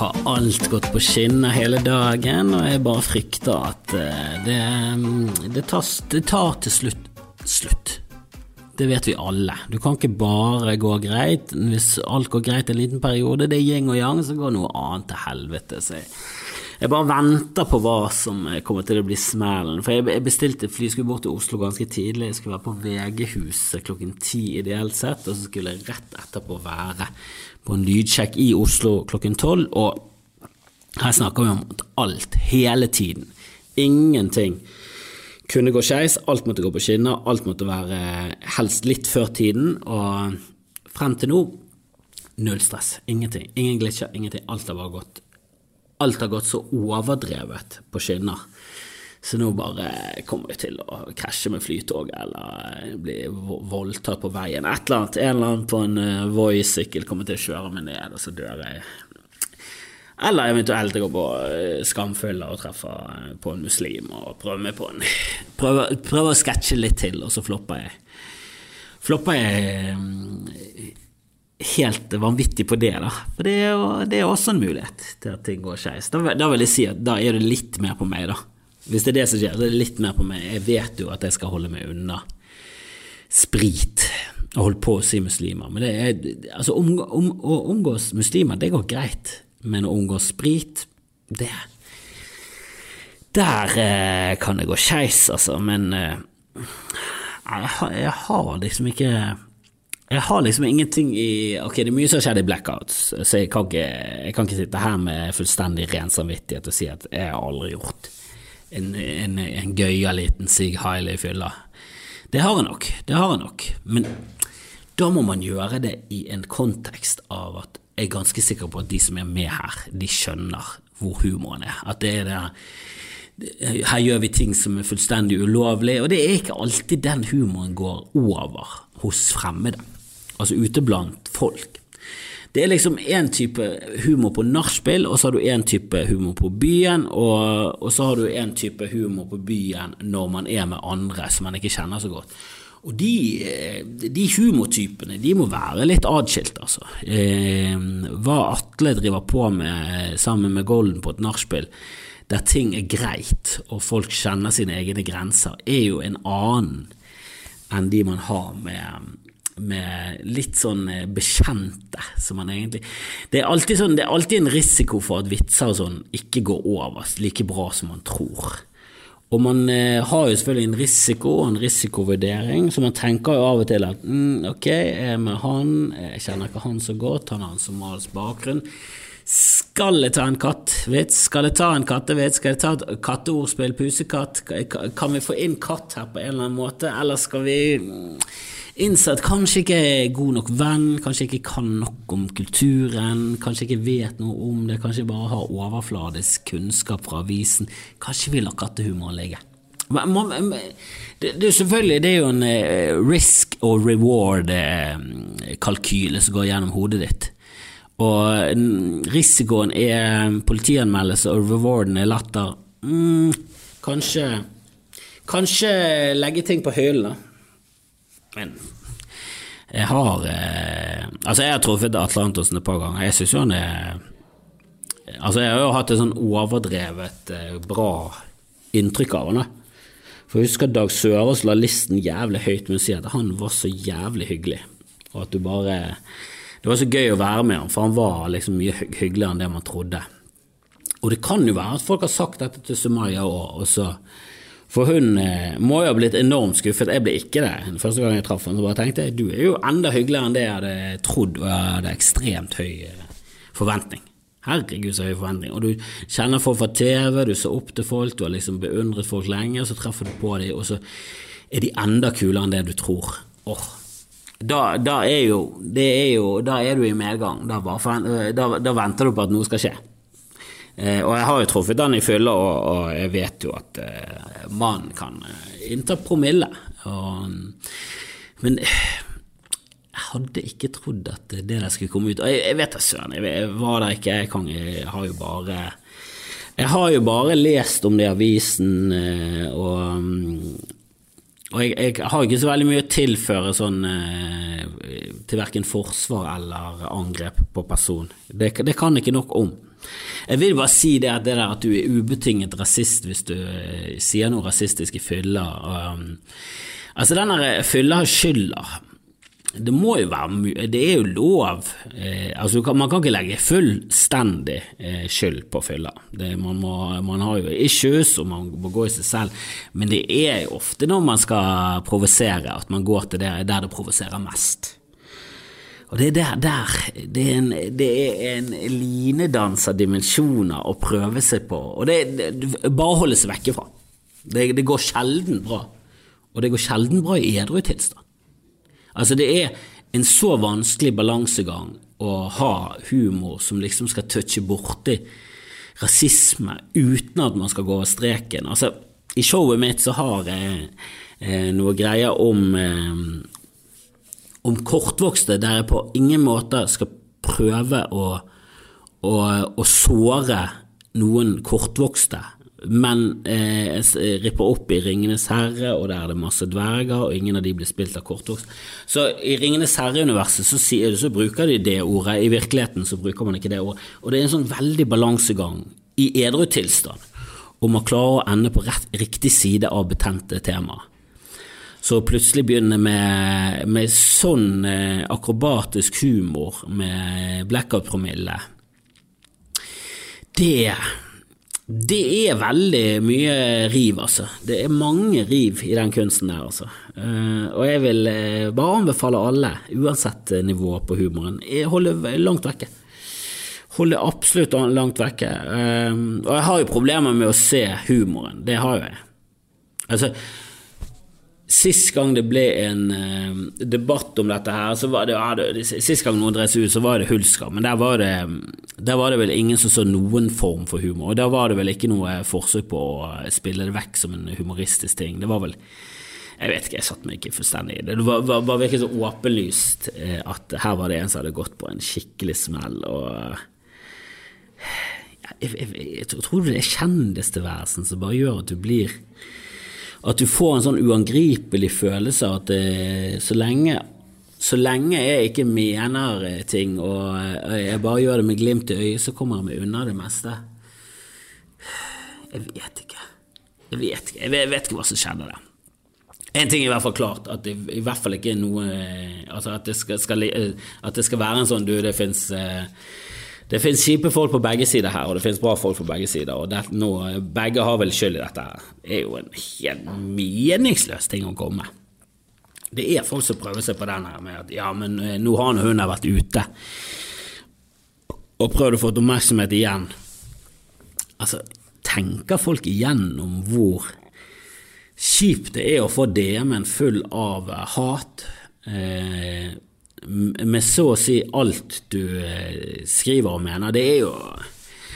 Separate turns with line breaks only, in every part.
har alt gått på skinner hele dagen, og jeg bare frykter at eh, det, mm, det, tar, det tar til slutt slutt. Det vet vi alle. Du kan ikke bare gå greit. Hvis alt går greit en liten periode, det er yin og yang, så går noe annet til helvete. Så jeg, jeg bare venter på hva som kommer til å bli smellen. For jeg bestilte fly, skulle bort til Oslo ganske tidlig. Jeg skulle være på VG-huset klokken ti ideelt sett, og så skulle jeg rett etterpå være på en lydsjekk i Oslo klokken tolv. Og her snakker vi om alt, hele tiden. Ingenting kunne gå skeis, alt måtte gå på skinner, alt måtte være helst litt før tiden. Og frem til nå null stress. Ingenting. Ingen glitcher, ingenting. Alt har bare gått Alt har gått så overdrevet på skinner. Så nå bare kommer jeg til å krasje med flytoget eller bli voldtatt på veien. Et eller annet. En eller annen på en uh, Voi-sykkel kommer til å kjøre meg ned, og så dør jeg. Eller eventuelt gå på uh, skamfylla og treffe på en muslim og prøve meg på en Prøve, prøve å sketsje litt til, og så flopper jeg. Flopper jeg helt vanvittig på det, da. For det er, jo, det er også en mulighet til at ting går skeis. Da, da vil jeg si at da er det litt mer på meg, da. Hvis det er det som skjer, så er det litt mer på meg. Jeg vet jo at jeg skal holde meg unna sprit og holde på å si muslimer. Men det er, altså, om, om, å omgås muslimer, det går greit. Men å omgås sprit, det Der eh, kan det gå skeis, altså. Men eh, jeg, har, jeg har liksom ikke jeg har liksom ingenting i Ok, det er mye som har skjedd i blackouts, så jeg kan, ikke, jeg kan ikke sitte her med fullstendig ren samvittighet og si at jeg har aldri gjort en, en, en gøya liten Sig Hailey fylla. Det har jeg nok, det har jeg nok. Men da må man gjøre det i en kontekst av at jeg er ganske sikker på at de som er med her, de skjønner hvor humoren er. At det er det her gjør vi ting som er fullstendig ulovlig, og det er ikke alltid den humoren går over hos fremmede, altså ute blant folk. Det er liksom én type humor på nachspiel, og så har du én type humor på byen, og, og så har du én type humor på byen når man er med andre som man ikke kjenner så godt. Og de, de humortypene de må være litt adskilt, altså. Eh, hva Atle driver på med sammen med Golden på et nachspiel, der ting er greit og folk kjenner sine egne grenser, er jo en annen enn de man har med med litt sånn eh, bekjente som man egentlig Det er sånn, det er alltid en risiko for at vitser og sånn ikke går over like bra som man tror. Og man eh, har jo selvfølgelig en risiko og en risikovurdering, så man tenker jo av og til at mm, ok, jeg er med han, jeg kjenner ikke han så godt, han har en somalisk bakgrunn. Skal jeg ta en kattvits? Skal jeg ta en kattevits? Skal jeg ta et katteordspill, pusekatt? Kan vi få inn katt her på en eller annen måte, eller skal vi mm, innse at kanskje ikke er god nok venn, kanskje ikke kan nok om kulturen, kanskje ikke vet noe om det, kanskje bare har overfladisk kunnskap fra avisen. Kanskje vil ha kattehumoren ligge. Det, det, selvfølgelig, det er jo en eh, risk og reward-kalkyle eh, som går gjennom hodet ditt. Og risikoen er politianmeldelse, og rewarden er latter. Mm, kanskje Kanskje legge ting på hyllen, da. Men jeg har eh, Altså, jeg har truffet Atlantosen et par ganger. Jeg syns jo han er Altså, jeg har jo hatt et sånn overdrevet eh, bra inntrykk av han. For jeg husker Dag Sørås la listen jævlig høyt med å si at han var så jævlig hyggelig, og at du bare Det var så gøy å være med han, for han var liksom mye hyggeligere enn det man trodde. Og det kan jo være at folk har sagt dette til Sumaya òg, og så for hun eh, må jo ha blitt enormt skuffet. Jeg ble ikke det Den første gang jeg traff henne. Så bare tenkte jeg du er jo enda hyggeligere enn det jeg hadde trodd, og jeg hadde ekstremt høy eh, forventning. Herregud, så høy forventning. Og du kjenner folk fra TV, du ser opp til folk, du har liksom beundret folk lenge, og så treffer du på dem, og så er de enda kulere enn det du tror. Åh, da, da, er jo, er jo Da er du i medgang. Da, bare, da venter du på at noe skal skje. Eh, og jeg har jo truffet han i fylla, og, og, jeg vet jo at eh, mannen kan eh, innta promille. Og, men jeg hadde ikke trodd at det der skulle komme ut. Og jeg, jeg vet da søren, jeg, jeg, var der ikke, jeg, kan, jeg har jo bare Jeg har jo bare lest om det i avisen, eh, og og jeg, jeg, har ikke så veldig mye å tilføre sånn til verken forsvar eller angrep på person. Det, det kan jeg ikke nok om. Jeg vil bare si det at, det der at du er ubetinget rasist hvis du eh, sier noe rasistisk i fylla. Um, altså, den der fylla har skylda. Det må jo være Det er jo lov. Eh, altså, man kan ikke legge fullstendig eh, skyld på fylla. Man, man, har jo issues, og man må gå i seg selv, men det er jo ofte når man skal provosere, at man går til det der det provoserer mest. Og det er der, der det, er en, det er en linedans av dimensjoner å prøve seg på, og det, det bare holde seg vekke fra. Det, det, går sjelden bra, og det går sjelden bra i edru tilstand. Altså, det er en så vanskelig balansegang å ha humor som liksom skal touche borti rasisme uten at man skal gå over streken. Altså, i showet mitt så har jeg eh, noe greier om eh, om kortvokste der jeg på ingen måte skal prøve å, å, å såre noen kortvokste, men eh, jeg ripper opp i Ringenes herre, og der er det masse dverger, og ingen av de blir spilt av kortvokste. Så i Ringenes herre-universet så, så, bruker de det ordet, i virkeligheten så bruker man ikke det ordet. Og det er en sånn veldig balansegang i edru tilstand om å klare å ende på rett, riktig side av betente temaer. Så plutselig begynne med, med sånn eh, akrobatisk humor med blackout-promille det, det er veldig mye riv, altså. Det er mange riv i den kunsten der, altså. Uh, og jeg vil uh, bare anbefale alle, uansett nivå på humoren, holde langt vekke. Holde absolutt langt vekke. Og jeg har jo problemer med å se humoren. Det har jo jeg. Altså, Sist gang det ble en uh, debatt om dette her, så var det, ja, Sist gang noen drev seg ut, så var det Hulsker, men der var det, der var det vel ingen som så noen form for humor. Og der var det vel ikke noe forsøk på å spille det vekk som en humoristisk ting. Det var vel Jeg vet ikke, jeg satte meg ikke fullstendig i det. Det var, var, var virkelig så åpenlyst uh, at her var det en som hadde gått på en skikkelig smell, og uh, jeg, jeg, jeg, jeg, tror det er kjendistilværelsen som bare gjør at du blir at du får en sånn uangripelig følelse av at det, så lenge så lenge jeg ikke mener ting og jeg bare gjør det med glimt i øyet, så kommer jeg meg unna det meste. Jeg vet ikke. Jeg vet ikke, jeg vet ikke hva som skjedde der. En ting er i hvert fall klart, at det i hvert fall ikke er noe Altså at det skal, skal, at det skal være en sånn Du, det fins eh, det finnes kjipe folk på begge sider her, og det finnes bra folk på begge sider. og det, nå, Begge har vel skyld i dette. Det er jo en helt meningsløs ting å komme med. Det er folk som prøver seg på den her med at ja, men eh, nå har hun vært ute og prøvd å få oppmerksomhet igjen. Altså, tenker folk igjennom hvor kjipt det er å få DM-en full av hat? Eh, med så å si alt du eh, skriver og mener, det er jo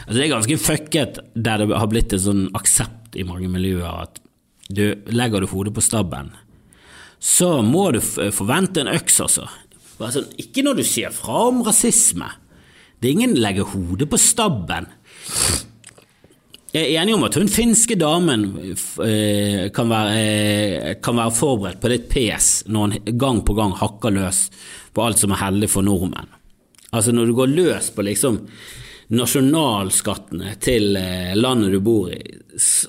altså Det er ganske fucket der det har blitt en sånn aksept i mange miljøer at du legger du hodet på stabben, så må du forvente en øks, altså. altså. Ikke når du sier fra om rasisme. Det er ingen legger hodet på stabben. Jeg er enig om at hun finske damen eh, kan være, eh, kan være forberedt på litt pes når hun gang på gang hakker løs på alt som er hellig for nordmenn. Altså når du går løs på liksom nasjonalskattene til eh, landet du bor i,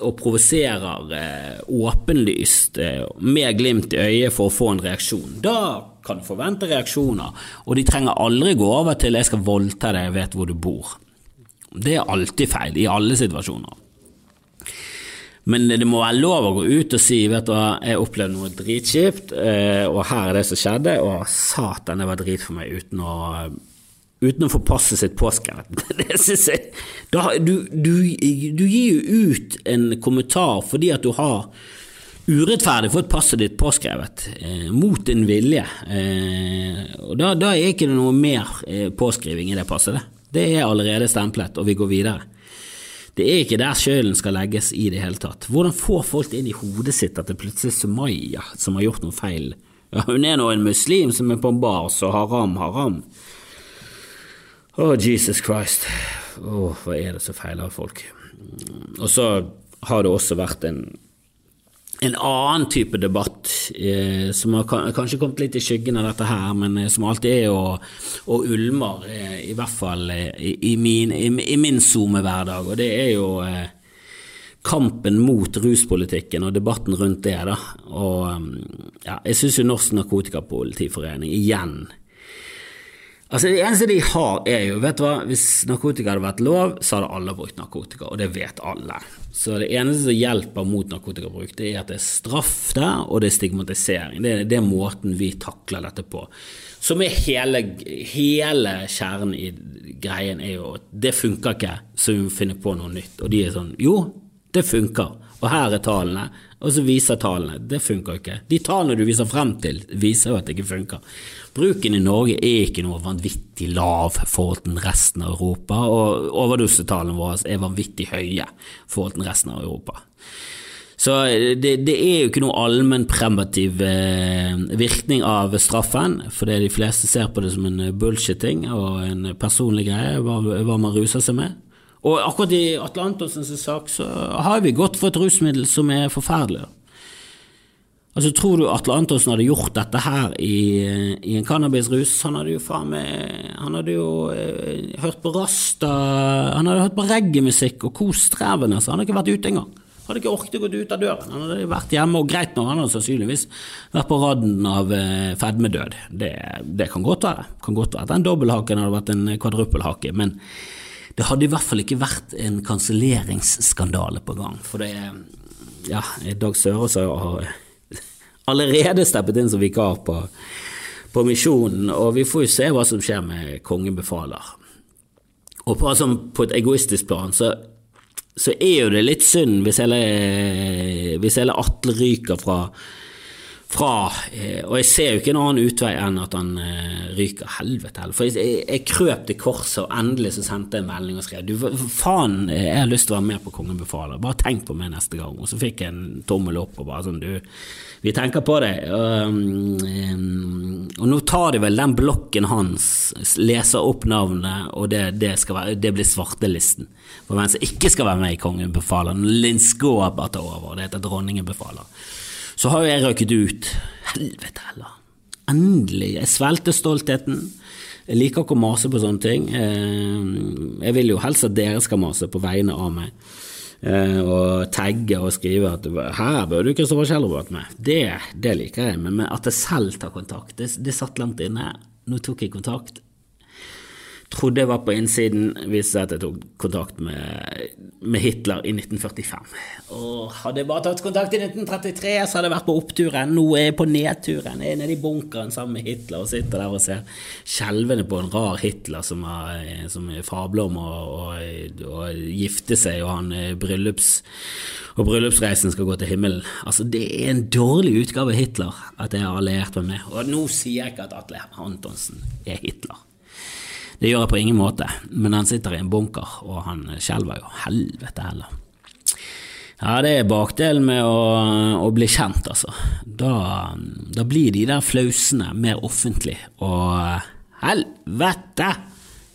og provoserer eh, åpenlyst eh, med glimt i øyet for å få en reaksjon, da kan du forvente reaksjoner, og de trenger aldri gå over til 'jeg skal voldta deg, jeg vet hvor du bor'. Det er alltid feil, i alle situasjoner. Men det må være lov å gå ut og si vet du hva, jeg opplevde noe dritkjipt, eh, og her er det som skjedde, og satan, det var drit for meg uten å, uten å få passet sitt påskrevet. Det synes jeg du, du, du, gir jo ut en kommentar fordi at du har urettferdig fått passet ditt påskrevet, eh, mot din vilje. Eh, og da, da, er ikke det noe mer påskriving i det passet. Det er allerede stemplet, og vi går videre. Det er ikke der skylden skal legges i det hele tatt. Hvordan får folk inn i hodet sitt at det plutselig er Sumaya som har gjort noe feil? Ja, hun er nå en muslim som er på en bar, så haram, haram. Å, oh, Jesus Christ. Å, oh, hva er det som feiler folk? Og så har det også vært en, en annen type debatt eh, som har kanskje kommet litt i skyggen av dette her, men eh, som alltid er og, og ulmer, eh, i hvert fall eh, i, i, min, i, i min SoMe-hverdag, og det er jo eh, kampen mot ruspolitikken og debatten rundt det. da, og ja, Jeg syns jo Norsk Narkotikapolitiforening igjen Altså Det eneste de har, er jo vet du hva, Hvis narkotika hadde vært lov, så hadde alle brukt narkotika, og det vet alle. Så det eneste som hjelper mot narkotikabruk, det er at det er straff der, og det er stigmatisering. Det det er måten vi takler dette på. Som er hele, hele kjernen i greien, er jo at det funker ikke, så vi må finne på noe nytt. Og de er sånn Jo, det funker. Og her er tallene. Og så viser tallene. Det funker ikke. De tallene du viser frem til, viser jo at det ikke funker. Bruken i Norge er ikke noe vanvittig lav forhold til resten av Europa, og overdosetallene våre er vanvittig høye forhold til resten av Europa. Så det, det er jo ikke noe allmennpremativ eh, virkning av straffen, fordi de fleste ser på det som en bullshitting og en personlig greie, hva, hva man ruser seg med. Og akkurat i Atle Antonsens sak så har vi gått for et rusmiddel som er forferdelig. Altså, Tror du Atle Antonsen hadde gjort dette her i, i en cannabisrus? Han hadde jo faen meg Han hadde jo eh, hørt på rasta Han hadde hørt på reggaemusikk og kost ræven, altså. Han hadde ikke vært ute engang. Hadde ikke orket å gå ut av døren. Han hadde vært hjemme, og greit nok, han hadde sannsynligvis vært på radden av eh, fedmedød. Det, det kan godt være. Kan godt være at den dobbelthaken hadde vært en kvadruppelhake, men det hadde i hvert fall ikke vært en kanselleringsskandale på gang. For det er Ja, Dag Sørås har allerede steppet inn som vikar på, på Misjonen, og vi får jo se hva som skjer med Kongen befaler. Og på, altså, på et egoistisk plan så, så, er jo det litt synd hvis hele, hvis hele Atle ryker fra fra eh, Og jeg ser jo ikke en annen utvei enn at han eh, ryker. Helvete heller. For jeg, jeg, krøp til korset, og endelig så sendte jeg en melding og skrev Du, faen, eh, jeg har lyst til å være med på Kongen befaler. Bare tenk på meg neste gang. Og så fikk jeg en tommel opp og bare sånn Du, vi tenker på. Um, um, og nå tar de vel den blokken hans, leser opp navnet, og det, det, være, det blir svartelisten for hvem som ikke skal være med i Kongen befaler. Linn Skåber tar over, det heter Dronningen befaler. Så har jo jeg røket ut. Helvete heller. Endelig. Jeg svelgte stoltheten. Jeg liker ikke å mase på sånne ting. Eh, jeg vil jo helst at dere skal mase på vegne av meg. Eh, og tagge og skrive at 'her burde Kristoffer Kjellerup vært med'. Det, det, liker jeg, men at jeg selv tar kontakt, det, det satt langt inne. Nå tok jeg kontakt trodde jeg var på innsiden, viste seg at jeg tok kontakt med, med, Hitler i 1945. Og hadde jeg bare tatt kontakt i 1933, så hadde jeg vært på oppturen. Nå er jeg på nedturen. Jeg er nede i bunkeren sammen med Hitler og sitter der og ser skjelvende på en rar Hitler som, er, som fabler om å, gifte seg, og han bryllups og bryllupsreisen skal gå til himmelen. Altså, det er en dårlig utgave av Hitler at jeg har alliert meg med. Og nå sier jeg ikke at Atle Antonsen er Hitler. Det gjør jeg på ingen måte, men han sitter i en bunker, og han skjelver jo. Helvete heller. Ja, det er bakdelen med å, å bli kjent, altså. Da, da, blir de der flausene mer offentlig, og helvete!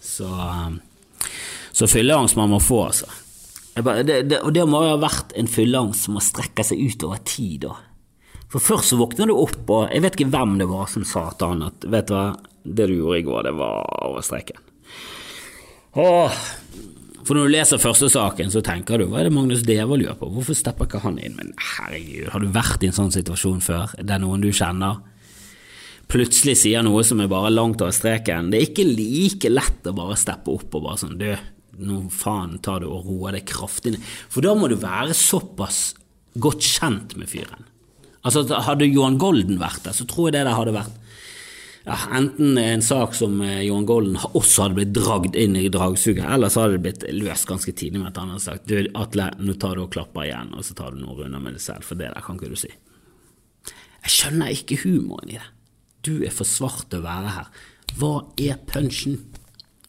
Så, så fylleangst man må få, altså. Det, det, og det må jo ha vært en fylleangst som må strekke seg ut over tid, da. For først så våkner du opp, og jeg vet ikke hvem det var som sa til han at vet du hva, det du gjorde i går, det var over streken. Åh, for når du leser første saken, så tenker du hva er det Magnus Devold gjør på, hvorfor stepper ikke han inn? Men herregud, har du vært i en sånn situasjon før? Det er noen du kjenner? Plutselig sier noe som er bare langt over streken. Det er ikke like lett å bare steppe opp og bare sånn du, nå faen tar du og roer deg kraftig ned. For da må du være såpass godt kjent med fyren. Altså, Hadde Johan Golden vært der, så tror jeg det der hadde vært ja, enten en sak som eh, Johan Golden også hadde blitt dragd inn i dragsuget, eller så hadde det blitt løst ganske tidlig med at han hadde sagt du Atle, nå tar du og klapper igjen, og så tar du noen runder med deg selv, for det der kan ikke du si. Jeg skjønner ikke humoren i det. Du er for svart til å være her. Hva er punchen?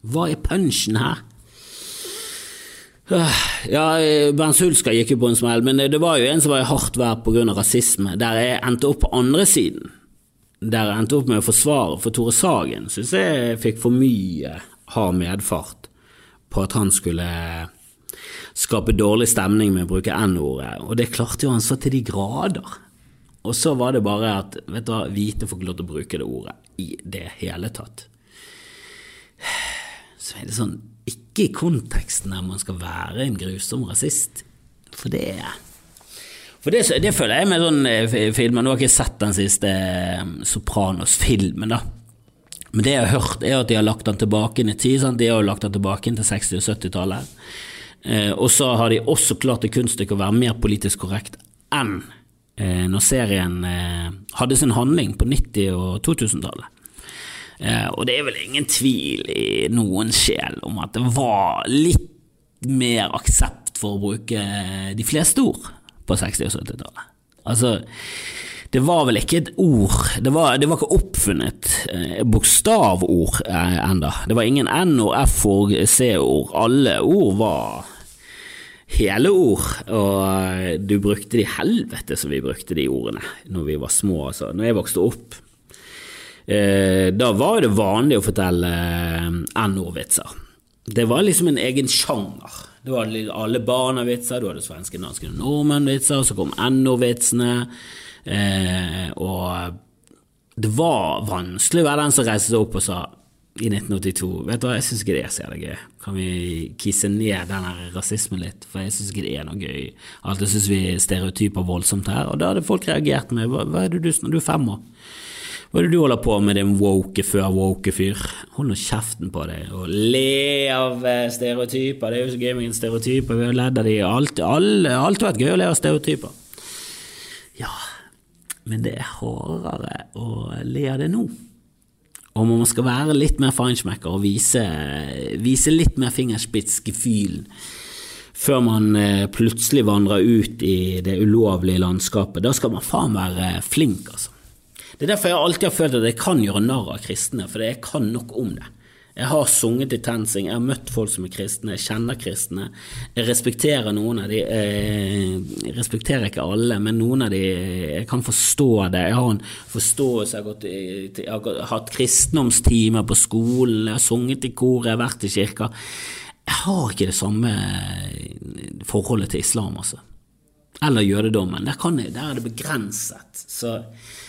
Hva er punchen her? Ja, Bernt Hulsker gikk jo på en smell, men det var jo en som var i hardt vær pga. rasisme, der jeg endte opp på andre siden der jeg endte opp med å forsvare for Tore Sagen, syns jeg fikk for mye hard medfart på at han skulle skape dårlig stemning med å bruke N-ordet, og det klarte jo han så til de grader. Og så var det bare at vet du hva, hvite får ikke lov til å bruke det ordet i det hele tatt. Så er det sånn Ikke i konteksten der man skal være en grusom rasist, for det er for det, det, føler jeg med sånn filmer. Nå har jeg ikke sett den siste Sopranos-filmen, da. Men det jeg har hørt, er at de har lagt den tilbake inn i tid. Sant? De har jo lagt den tilbake inn til 60- og 70-tallet. Eh, og så har de også klart det kunststykket å være mer politisk korrekt enn eh, når serien eh, hadde sin handling på 90- og 2000-tallet. Eh, og det er vel ingen tvil i noen sjel om at det var litt mer aksept for å bruke de fleste ord på 60- og 70-tallet. Altså, det var vel ikke et ord Det var, det var ikke oppfunnet eh, bokstavord eh, enda. Det var ingen N-ord, F-ord, C-ord. Alle ord var hele ord, og eh, du brukte de helvete som vi brukte de ordene når vi var små. Altså. Når jeg vokste opp, da var det vanlig å fortelle N-ordvitser. Det var liksom en egen sjanger. Det var alle barna-vitser, du hadde svenske, danske og nordmenn-vitser, så kom NO-vitsene. Eh, og det var vanskelig å være den som reiste seg opp og sa i 1982 Vet du hva, jeg syns ikke det er så gøy. Kan vi kisse ned den rasismen litt? For jeg syns ikke det er noe gøy. Alltid syns vi stereotyper voldsomt her. Og da hadde folk reagert med Hva, hva er det du du er fem år? Hva er det du holder på med, din woke før woke-fyr? Hold nå kjeften på deg og le av eh, stereotyper. Det er jo så gøy med en stereotyper. Vi har ledd av de alt, alle, alt har vært gøy å le av stereotyper. Ja, men det er hardere å le av det nå. Og man skal være litt mer feinschmecker og vise, vise litt mer fingerspitzgefühl før man eh, plutselig vandrer ut i det ulovlige landskapet. Da skal man faen være flink, altså. Det er derfor jeg alltid har følt at jeg kan gjøre narr av kristne, for jeg kan nok om det. Jeg har sunget i TenSing, jeg har møtt folk som er kristne, jeg kjenner kristne. Jeg respekterer noen av de, jeg respekterer ikke alle, men noen av de Jeg kan forstå det. Jeg har en forståelse, jeg har, gått, jeg har hatt kristendomstimer på skolen, jeg har sunget i kor, jeg har vært i kirka. Jeg har ikke det samme forholdet til islam, altså. Eller jødedommen. Der, jeg, der er det begrenset. Så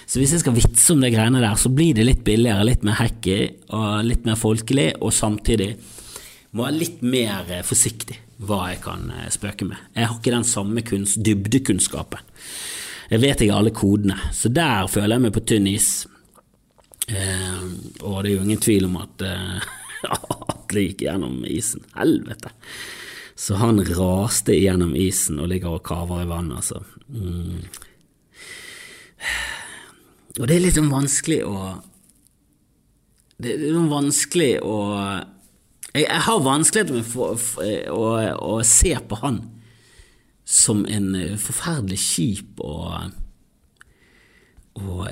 så hvis jeg skal vitse om de greiene der, så blir det litt billigere, litt mer hacky og litt mer folkelig, og samtidig må jeg litt mer eh, forsiktig hva jeg kan eh, spøke med. Jeg har ikke den samme kunst, dybdekunnskapen. Jeg vet ikke alle kodene, så der føler jeg meg på tynn is. Eh, og det er jo ingen tvil om at eh, Atle gikk gjennom isen. Helvete! Så han raste gjennom isen og ligger og kaver i vannet, altså. Mm. Og det er litt sånn vanskelig å Det er sånn vanskelig å Jeg, jeg har vanskeligheter med for, for, å, å, se på han som en forferdelig kjip og og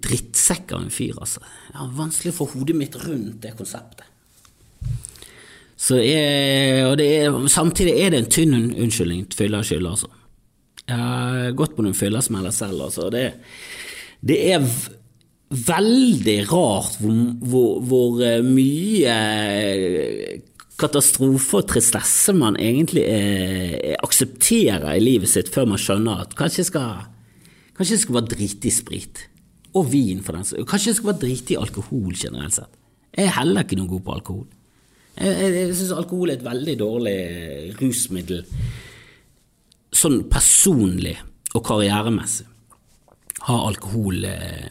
drittsekk av en fyr, altså. Jeg har vanskelig å få hodet mitt rundt det konseptet. Så jeg, og er, samtidig er det en tynn unnskyldning fylla og skyld, altså. Jeg har gått på noen fyllersmeller selv, altså. Det, det er veldig rart hvor, hvor, hvor eh, mye eh, katastrofe og tristesse man egentlig er aksepterer i livet sitt før man skjønner at kanskje jeg skal, kanskje jeg skal bare drite i sprit. Og vin, for den saks Kanskje jeg skal bare drite i alkohol generelt sett. Jeg er heller ikke noe god på alkohol. Jeg, jeg, jeg syns alkohol er et veldig dårlig rusmiddel, sånn personlig og karrieremessig har alkohol eh,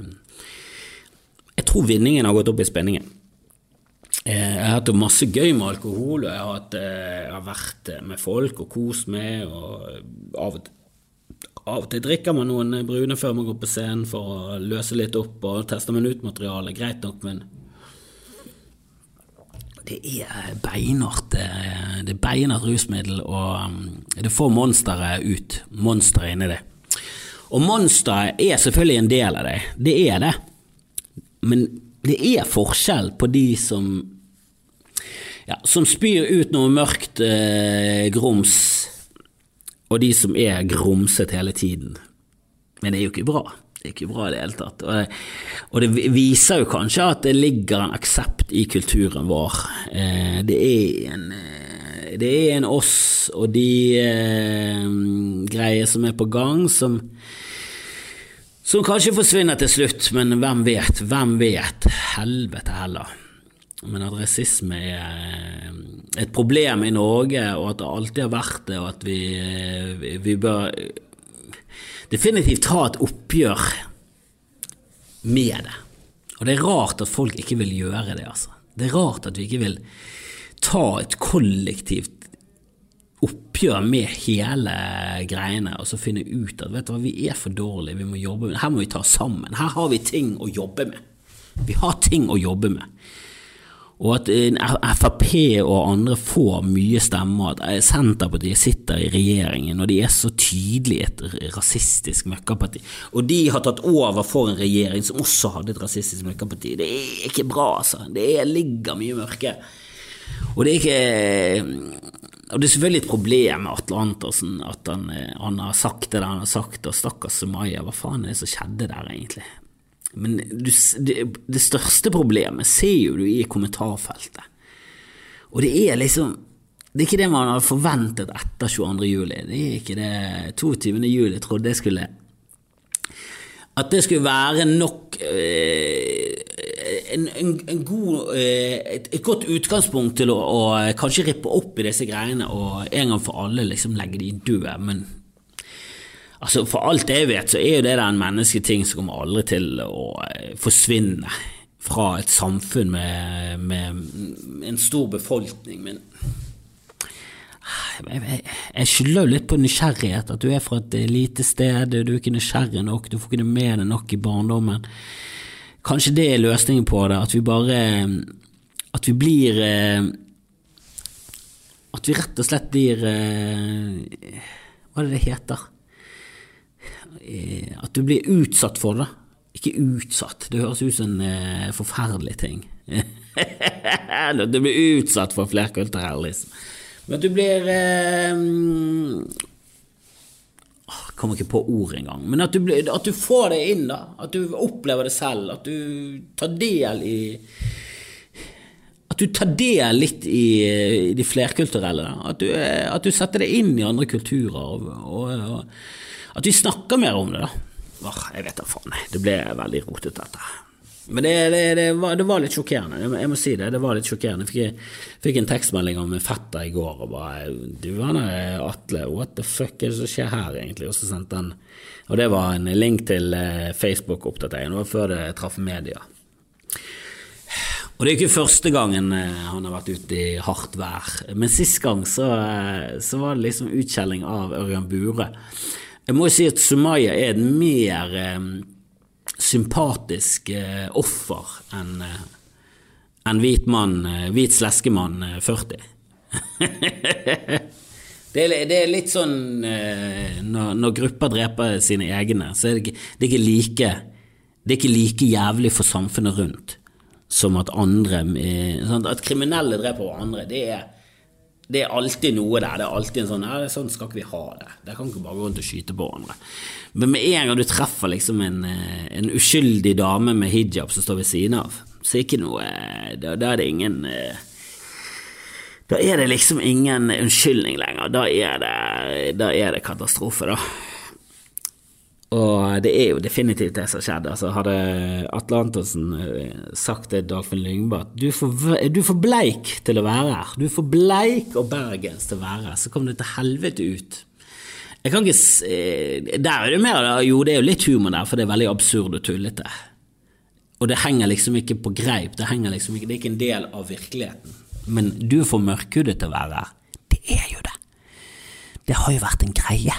Jeg tror vinningen har gått opp i spenningen. Eh, jeg har hatt masse gøy med alkohol, og jeg har, hatt, eh, jeg har vært med folk og kost med. og av og, av og til drikker man noen brune før man går på scenen for å løse litt opp og teste man ut materialet. Greit nok, men det er beinhardt det er beinhardt rusmiddel, og mm, det får monsteret ut. Monsteret inni det. Og monsteret er selvfølgelig en del av det, det er det. Men det er forskjell på de som ja, som spyr ut noe mørkt eh, grums, og de som er grumset hele tiden. Men det er jo ikke bra. Det er ikke bra i det hele tatt. Og, og, det viser jo kanskje at det ligger en aksept i kulturen vår. Eh, det er en, eh, det er en oss og de eh, greier som er på gang, som som kanskje forsvinner til slutt, men hvem vet? Hvem vet? Helvete heller. Men at rasisme er eh, et problem i Norge, og at det alltid har vært det, og at vi, eh, vi bør definitivt ta et oppgjør med det. Og det er rart at folk ikke vil gjøre det, altså. Det er rart at vi ikke vil ta et kollektivt oppgjør med hele greiene og så finne ut at vet du hva, vi er for dårlige, vi må jobbe med Her må vi ta sammen. Her har vi ting å jobbe med. Vi har ting å jobbe med. Og at Frp og andre får mye stemmer, at Senterpartiet sitter i regjeringen, og de er så tydelig et rasistisk møkkaparti. Og de har tatt over for en regjering som også hadde et rasistisk møkkaparti. Det er ikke bra, altså. Det ligger mye mørke. Og det er ikke og det er selvfølgelig et problem med Atle Antonsen at han, han, har sagt det han har sagt, og stakkars Sumaya, hva faen er det som skjedde der, egentlig? Men du, det, det, største problemet ser jo du i kommentarfeltet. Og det er liksom Det er ikke det man hadde forventet etter 22. juli. Det er ikke det 22. juli trodde jeg skulle At det skulle være nok øh, en, en, en god, øh, et, et, godt utgangspunkt til å, å, kanskje rippe opp i disse greiene og en gang for alle liksom legge de døde. Men Altså, For alt jeg vet, så er jo det der en mennesketing som kommer aldri til å eh, forsvinne fra et samfunn med, med en stor befolkning. Men jeg, jeg, skylder jo litt på nysgjerrighet, at du er fra et lite sted, du er ikke nysgjerrig nok, du får ikke med deg nok i barndommen. Kanskje det er løsningen på det, at vi bare At vi blir eh, At vi rett og slett blir eh, Hva er det det heter? Eh, at du blir utsatt for det. Ikke utsatt, det høres ut som en forferdelig ting. Du blir utsatt for flerkulturellisme. Men at du blir kommer ikke på ord engang. Men at du, at du får det inn, da. At du opplever det selv. At du tar del i at du tar del litt i, i de flerkulturelle. At du, at du, setter det inn i andre kulturer. Og, og, og, at vi snakker mer om det, da. Åh, jeg vet da faen. Det ble veldig rotete, dette. Men det, det, det, var, det, var, litt sjokkerende. Jeg må si det. Det var litt sjokkerende. Jeg fikk, fikk en tekstmelding av min fetter i går og bare Du, han er Atle, what the fuck er det som skjer her, egentlig? Og så sendte han Og det var en link til eh, Facebook-oppdatering. Det var før det traff media. Og det er ikke første gangen eh, han har vært ute i hardt vær. Men sist gang så, eh, så var det liksom utkjelling av Ørjan Bure. Jeg må jo si at Sumaya er et mer sympatisk eh, offer enn eh, en hvit mann, eh, hvit sleskemann 40. det, er, det, er, litt sånn når, når, grupper dreper sine egne, så er det, det, er like, det er ikke like jævlig for samfunnet rundt som at andre At kriminelle dreper hverandre, det er det er alltid noe der. Det er alltid en sånn Nei, Sånn skal ikke vi ha det. Det kan ikke bare gå rundt og skyte på hverandre. Men med en gang du treffer liksom en, eh, en uskyldig dame med hijab som står ved siden av, så er ikke noe eh, Da, da er det ingen eh, Da er det liksom ingen unnskyldning lenger. Da er det, da er det katastrofe, da. Og det er jo definitivt det som skjedde. Altså, hadde Atle Antonsen sagt til Dagfinn Lyngbø at du, du er for bleik til å være her, du er for bleik og bergens til å være her, så kom det til helvete ut. Jeg kan ikke eh, Der er det mer Jo, det er jo litt humor der, for det er veldig absurd og tullete. Og det henger liksom ikke på greip, det, henger liksom ikke, det er ikke en del av virkeligheten. Men du er for mørkhudet til å være. Det er jo det. Det har jo vært en greie.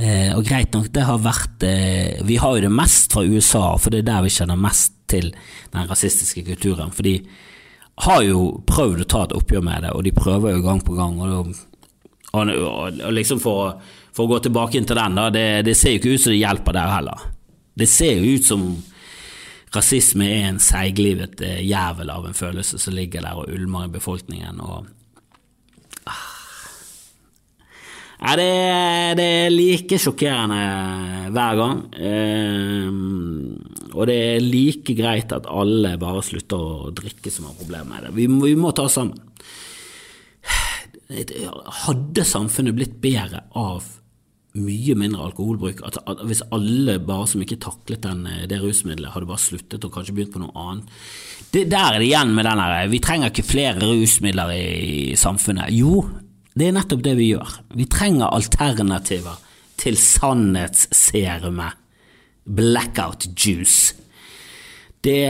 Eh, og greit nok, det har vært eh, Vi har jo det mest fra USA, for det er der vi kjenner mest til den rasistiske kulturen. For de har jo prøvd å ta et oppgjør med det, og de prøver jo gang på gang. Og, og, og liksom for, for, å gå tilbake inn til den, da, det, det, ser jo ikke ut som det hjelper der heller. Det ser jo ut som rasisme er en seiglivet eh, jævel av en følelse som ligger der og ulmer i befolkningen. og Ja, det, det, er like sjokkerende hver gang. Eh, og det er like greit at alle bare slutter å drikke som har problemer med det. Vi vi må ta oss sammen. Hadde samfunnet blitt bedre av mye mindre alkoholbruk? At, at hvis alle bare som ikke taklet den, eh, det rusmiddelet, hadde bare sluttet og kanskje begynt på noe annet? Det, der er det igjen med den der Vi trenger ikke flere rusmidler i samfunnet. Jo, det er nettopp det vi gjør. Vi trenger alternativer til sannhetsserumet blackout juice. Det,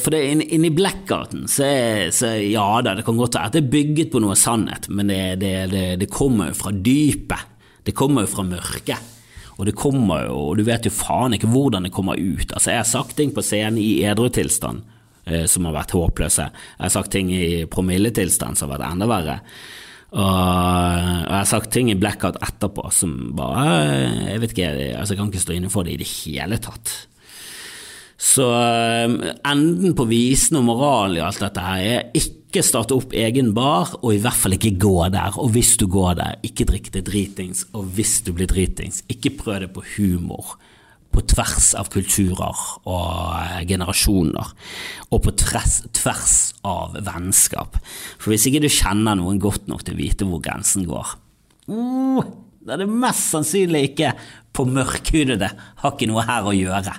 for det, inni inn blackouten så, så ja da, det kan godt være at det er bygget på noe sannhet, men det, det, det, kommer jo fra dypet. Det kommer jo fra mørket. Og det kommer jo, og du vet jo faen ikke hvordan det kommer ut. Altså, jeg har sagt ting på scenen i edru tilstand eh, som har vært håpløse. Jeg har sagt ting i promilletilstand som har vært enda verre. Og jeg har sagt ting i blackout etterpå som bare Jeg vet ikke, altså jeg kan ikke stå inne for det i det hele tatt. Så um, enden på visen og moralen i alt dette her er ikke starte opp egen bar, og i hvert fall ikke gå der. Og hvis du går der, ikke drikk det dritings. Og hvis du blir dritings, ikke prøv det på humor på tvers av kulturer og eh, generasjoner, og på tvers, tvers av vennskap. For hvis ikke du kjenner noen godt nok til å vite hvor grensen går, uh, da er det mest sannsynlig ikke på mørkhudede har ikke noe her å gjøre.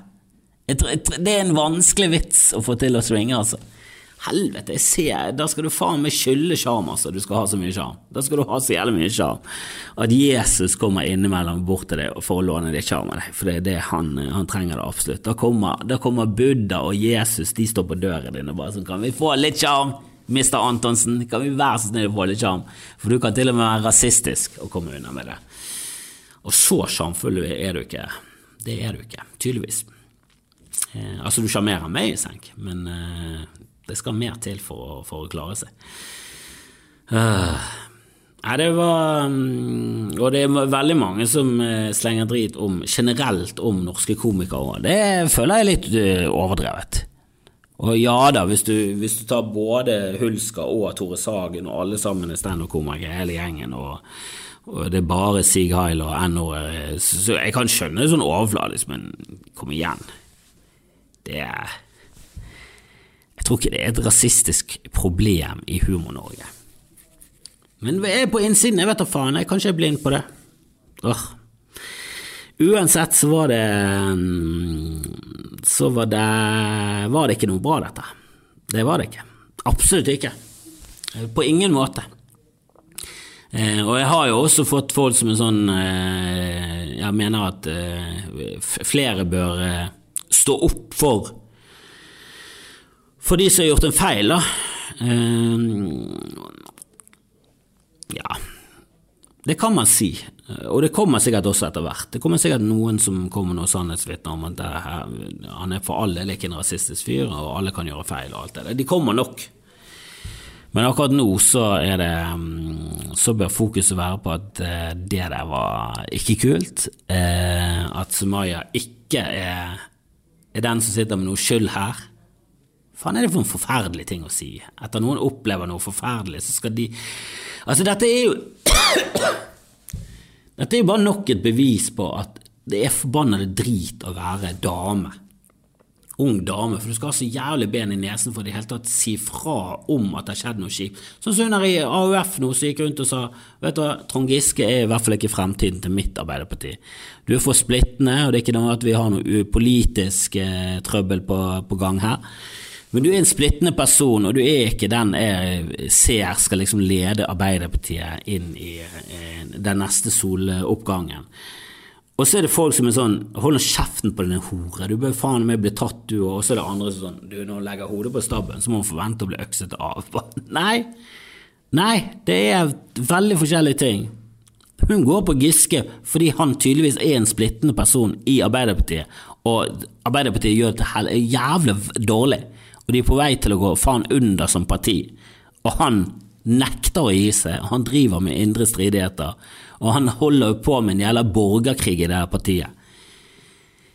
Tror, tror, det er en vanskelig vits å få til å svinge, altså. Helvete, jeg ser, da skal du faen meg skylde sjarm, altså. Du skal ha så mye sjarm. Da skal du ha så jævlig mye sjarm. At Jesus kommer innimellom bort til deg for å låne deg sjarm av deg, for det er det han, han trenger det absolutt. Da kommer, da kommer, Buddha og Jesus, de står på døren din og bare sånn Kan vi få litt sjarm? Mr. Antonsen, kan vi være så snill å få litt sjarm? For du kan til og med være rasistisk og komme unna med det. Og så sjarmfull er du ikke. Det er du ikke, tydeligvis. Eh, altså, du sjarmerer meg i senk, men eh, det skal mer til for, for å klare seg. Uh, nei, det var um, Og det er veldig mange som uh, slenger drit om generelt om norske komikere. Det føler jeg litt uh, overdrevet. Og ja da, hvis du, hvis du tar både Hulsker og Tore Sagen og alle sammen er standup-komikere, hele gjengen, og, og, det er bare Sig Heil og NO jeg kan skjønne det sånn overfladisk, men kom igjen. Det er jeg tror ikke det er et rasistisk problem i Humor-Norge. Men jeg er på innsiden, jeg vet da faen, jeg kan ikke bli blind på det. Åh. Uansett så var det Så var det Var det ikke noe bra, dette. Det var det ikke. Absolutt ikke. På ingen måte. Eh, og jeg har jo også fått folk som er sånn eh, Jeg mener at eh, flere bør eh, stå opp for for de som har gjort en feil, da uh, Ja, det kan man si. Og det kommer sikkert også etter hvert. Det kommer sikkert noen som kommer noen sannhetsvitner om at her, han er for alle ikke en rasistisk fyr, og alle kan gjøre feil og alt det der. De kommer nok. Men akkurat nå så er det mm, Så bør fokuset være på at eh, det der var ikke kult. Eh, at Sumaya ikke er, er den som sitter med noe skyld her faen er det for en forferdelig ting å si? Etter noen opplever noe forferdelig, så skal de Altså, dette er jo Dette er jo bare nok et bevis på at det er forbannede drit å være dame. Ung dame, for du skal ha så jævlig ben i nesen for i det hele tatt si fra om at det har skjedd noe kjipt. Sånn som her i AUF nå, så gikk rundt og sa vet du hva, Trond Giske er i hvert fall ikke fremtiden til mitt Arbeiderparti. Du er for splittende, og det er ikke noe at vi har noe politisk eh, trøbbel på, på gang her. Men du er en splittende person, og du er ikke den jeg ser skal liksom lede Arbeiderpartiet inn i eh, den neste soloppgangen. Og så er det folk som er sånn Hold kjeften på denne hore, du bør faen meg bli tatt, du Og så er det andre som sånn Du, når hun legger hodet på stabben, så må hun forvente å bli økset av. Nei. Nei, det er veldig forskjellige ting. Hun går på Giske fordi han tydeligvis er en splittende person i Arbeiderpartiet, og Arbeiderpartiet gjør det jævlig dårlig og de er på vei til å gå faen under som parti. Og han nekter å gi seg, han driver med indre stridigheter, og han holder jo på med en jævla borgerkrig i det her partiet.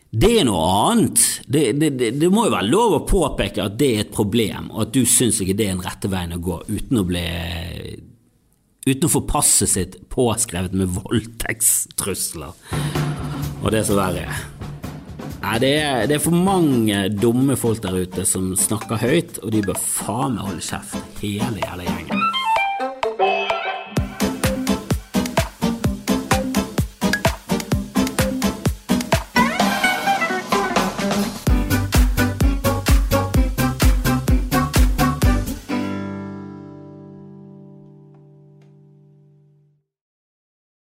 Det er noe annet. Det, det, det, det, må jo være lov å påpeke at det er et problem, og at du syns ikke det er den rette veien å gå, uten å bli Uten å få passet sitt påskrevet med voldtektstrusler og det som verre er. Nei, det er, det er, for mange dumme folk der ute som snakker høyt, og de bør faen meg holde kjeft, hele jævla gjengen.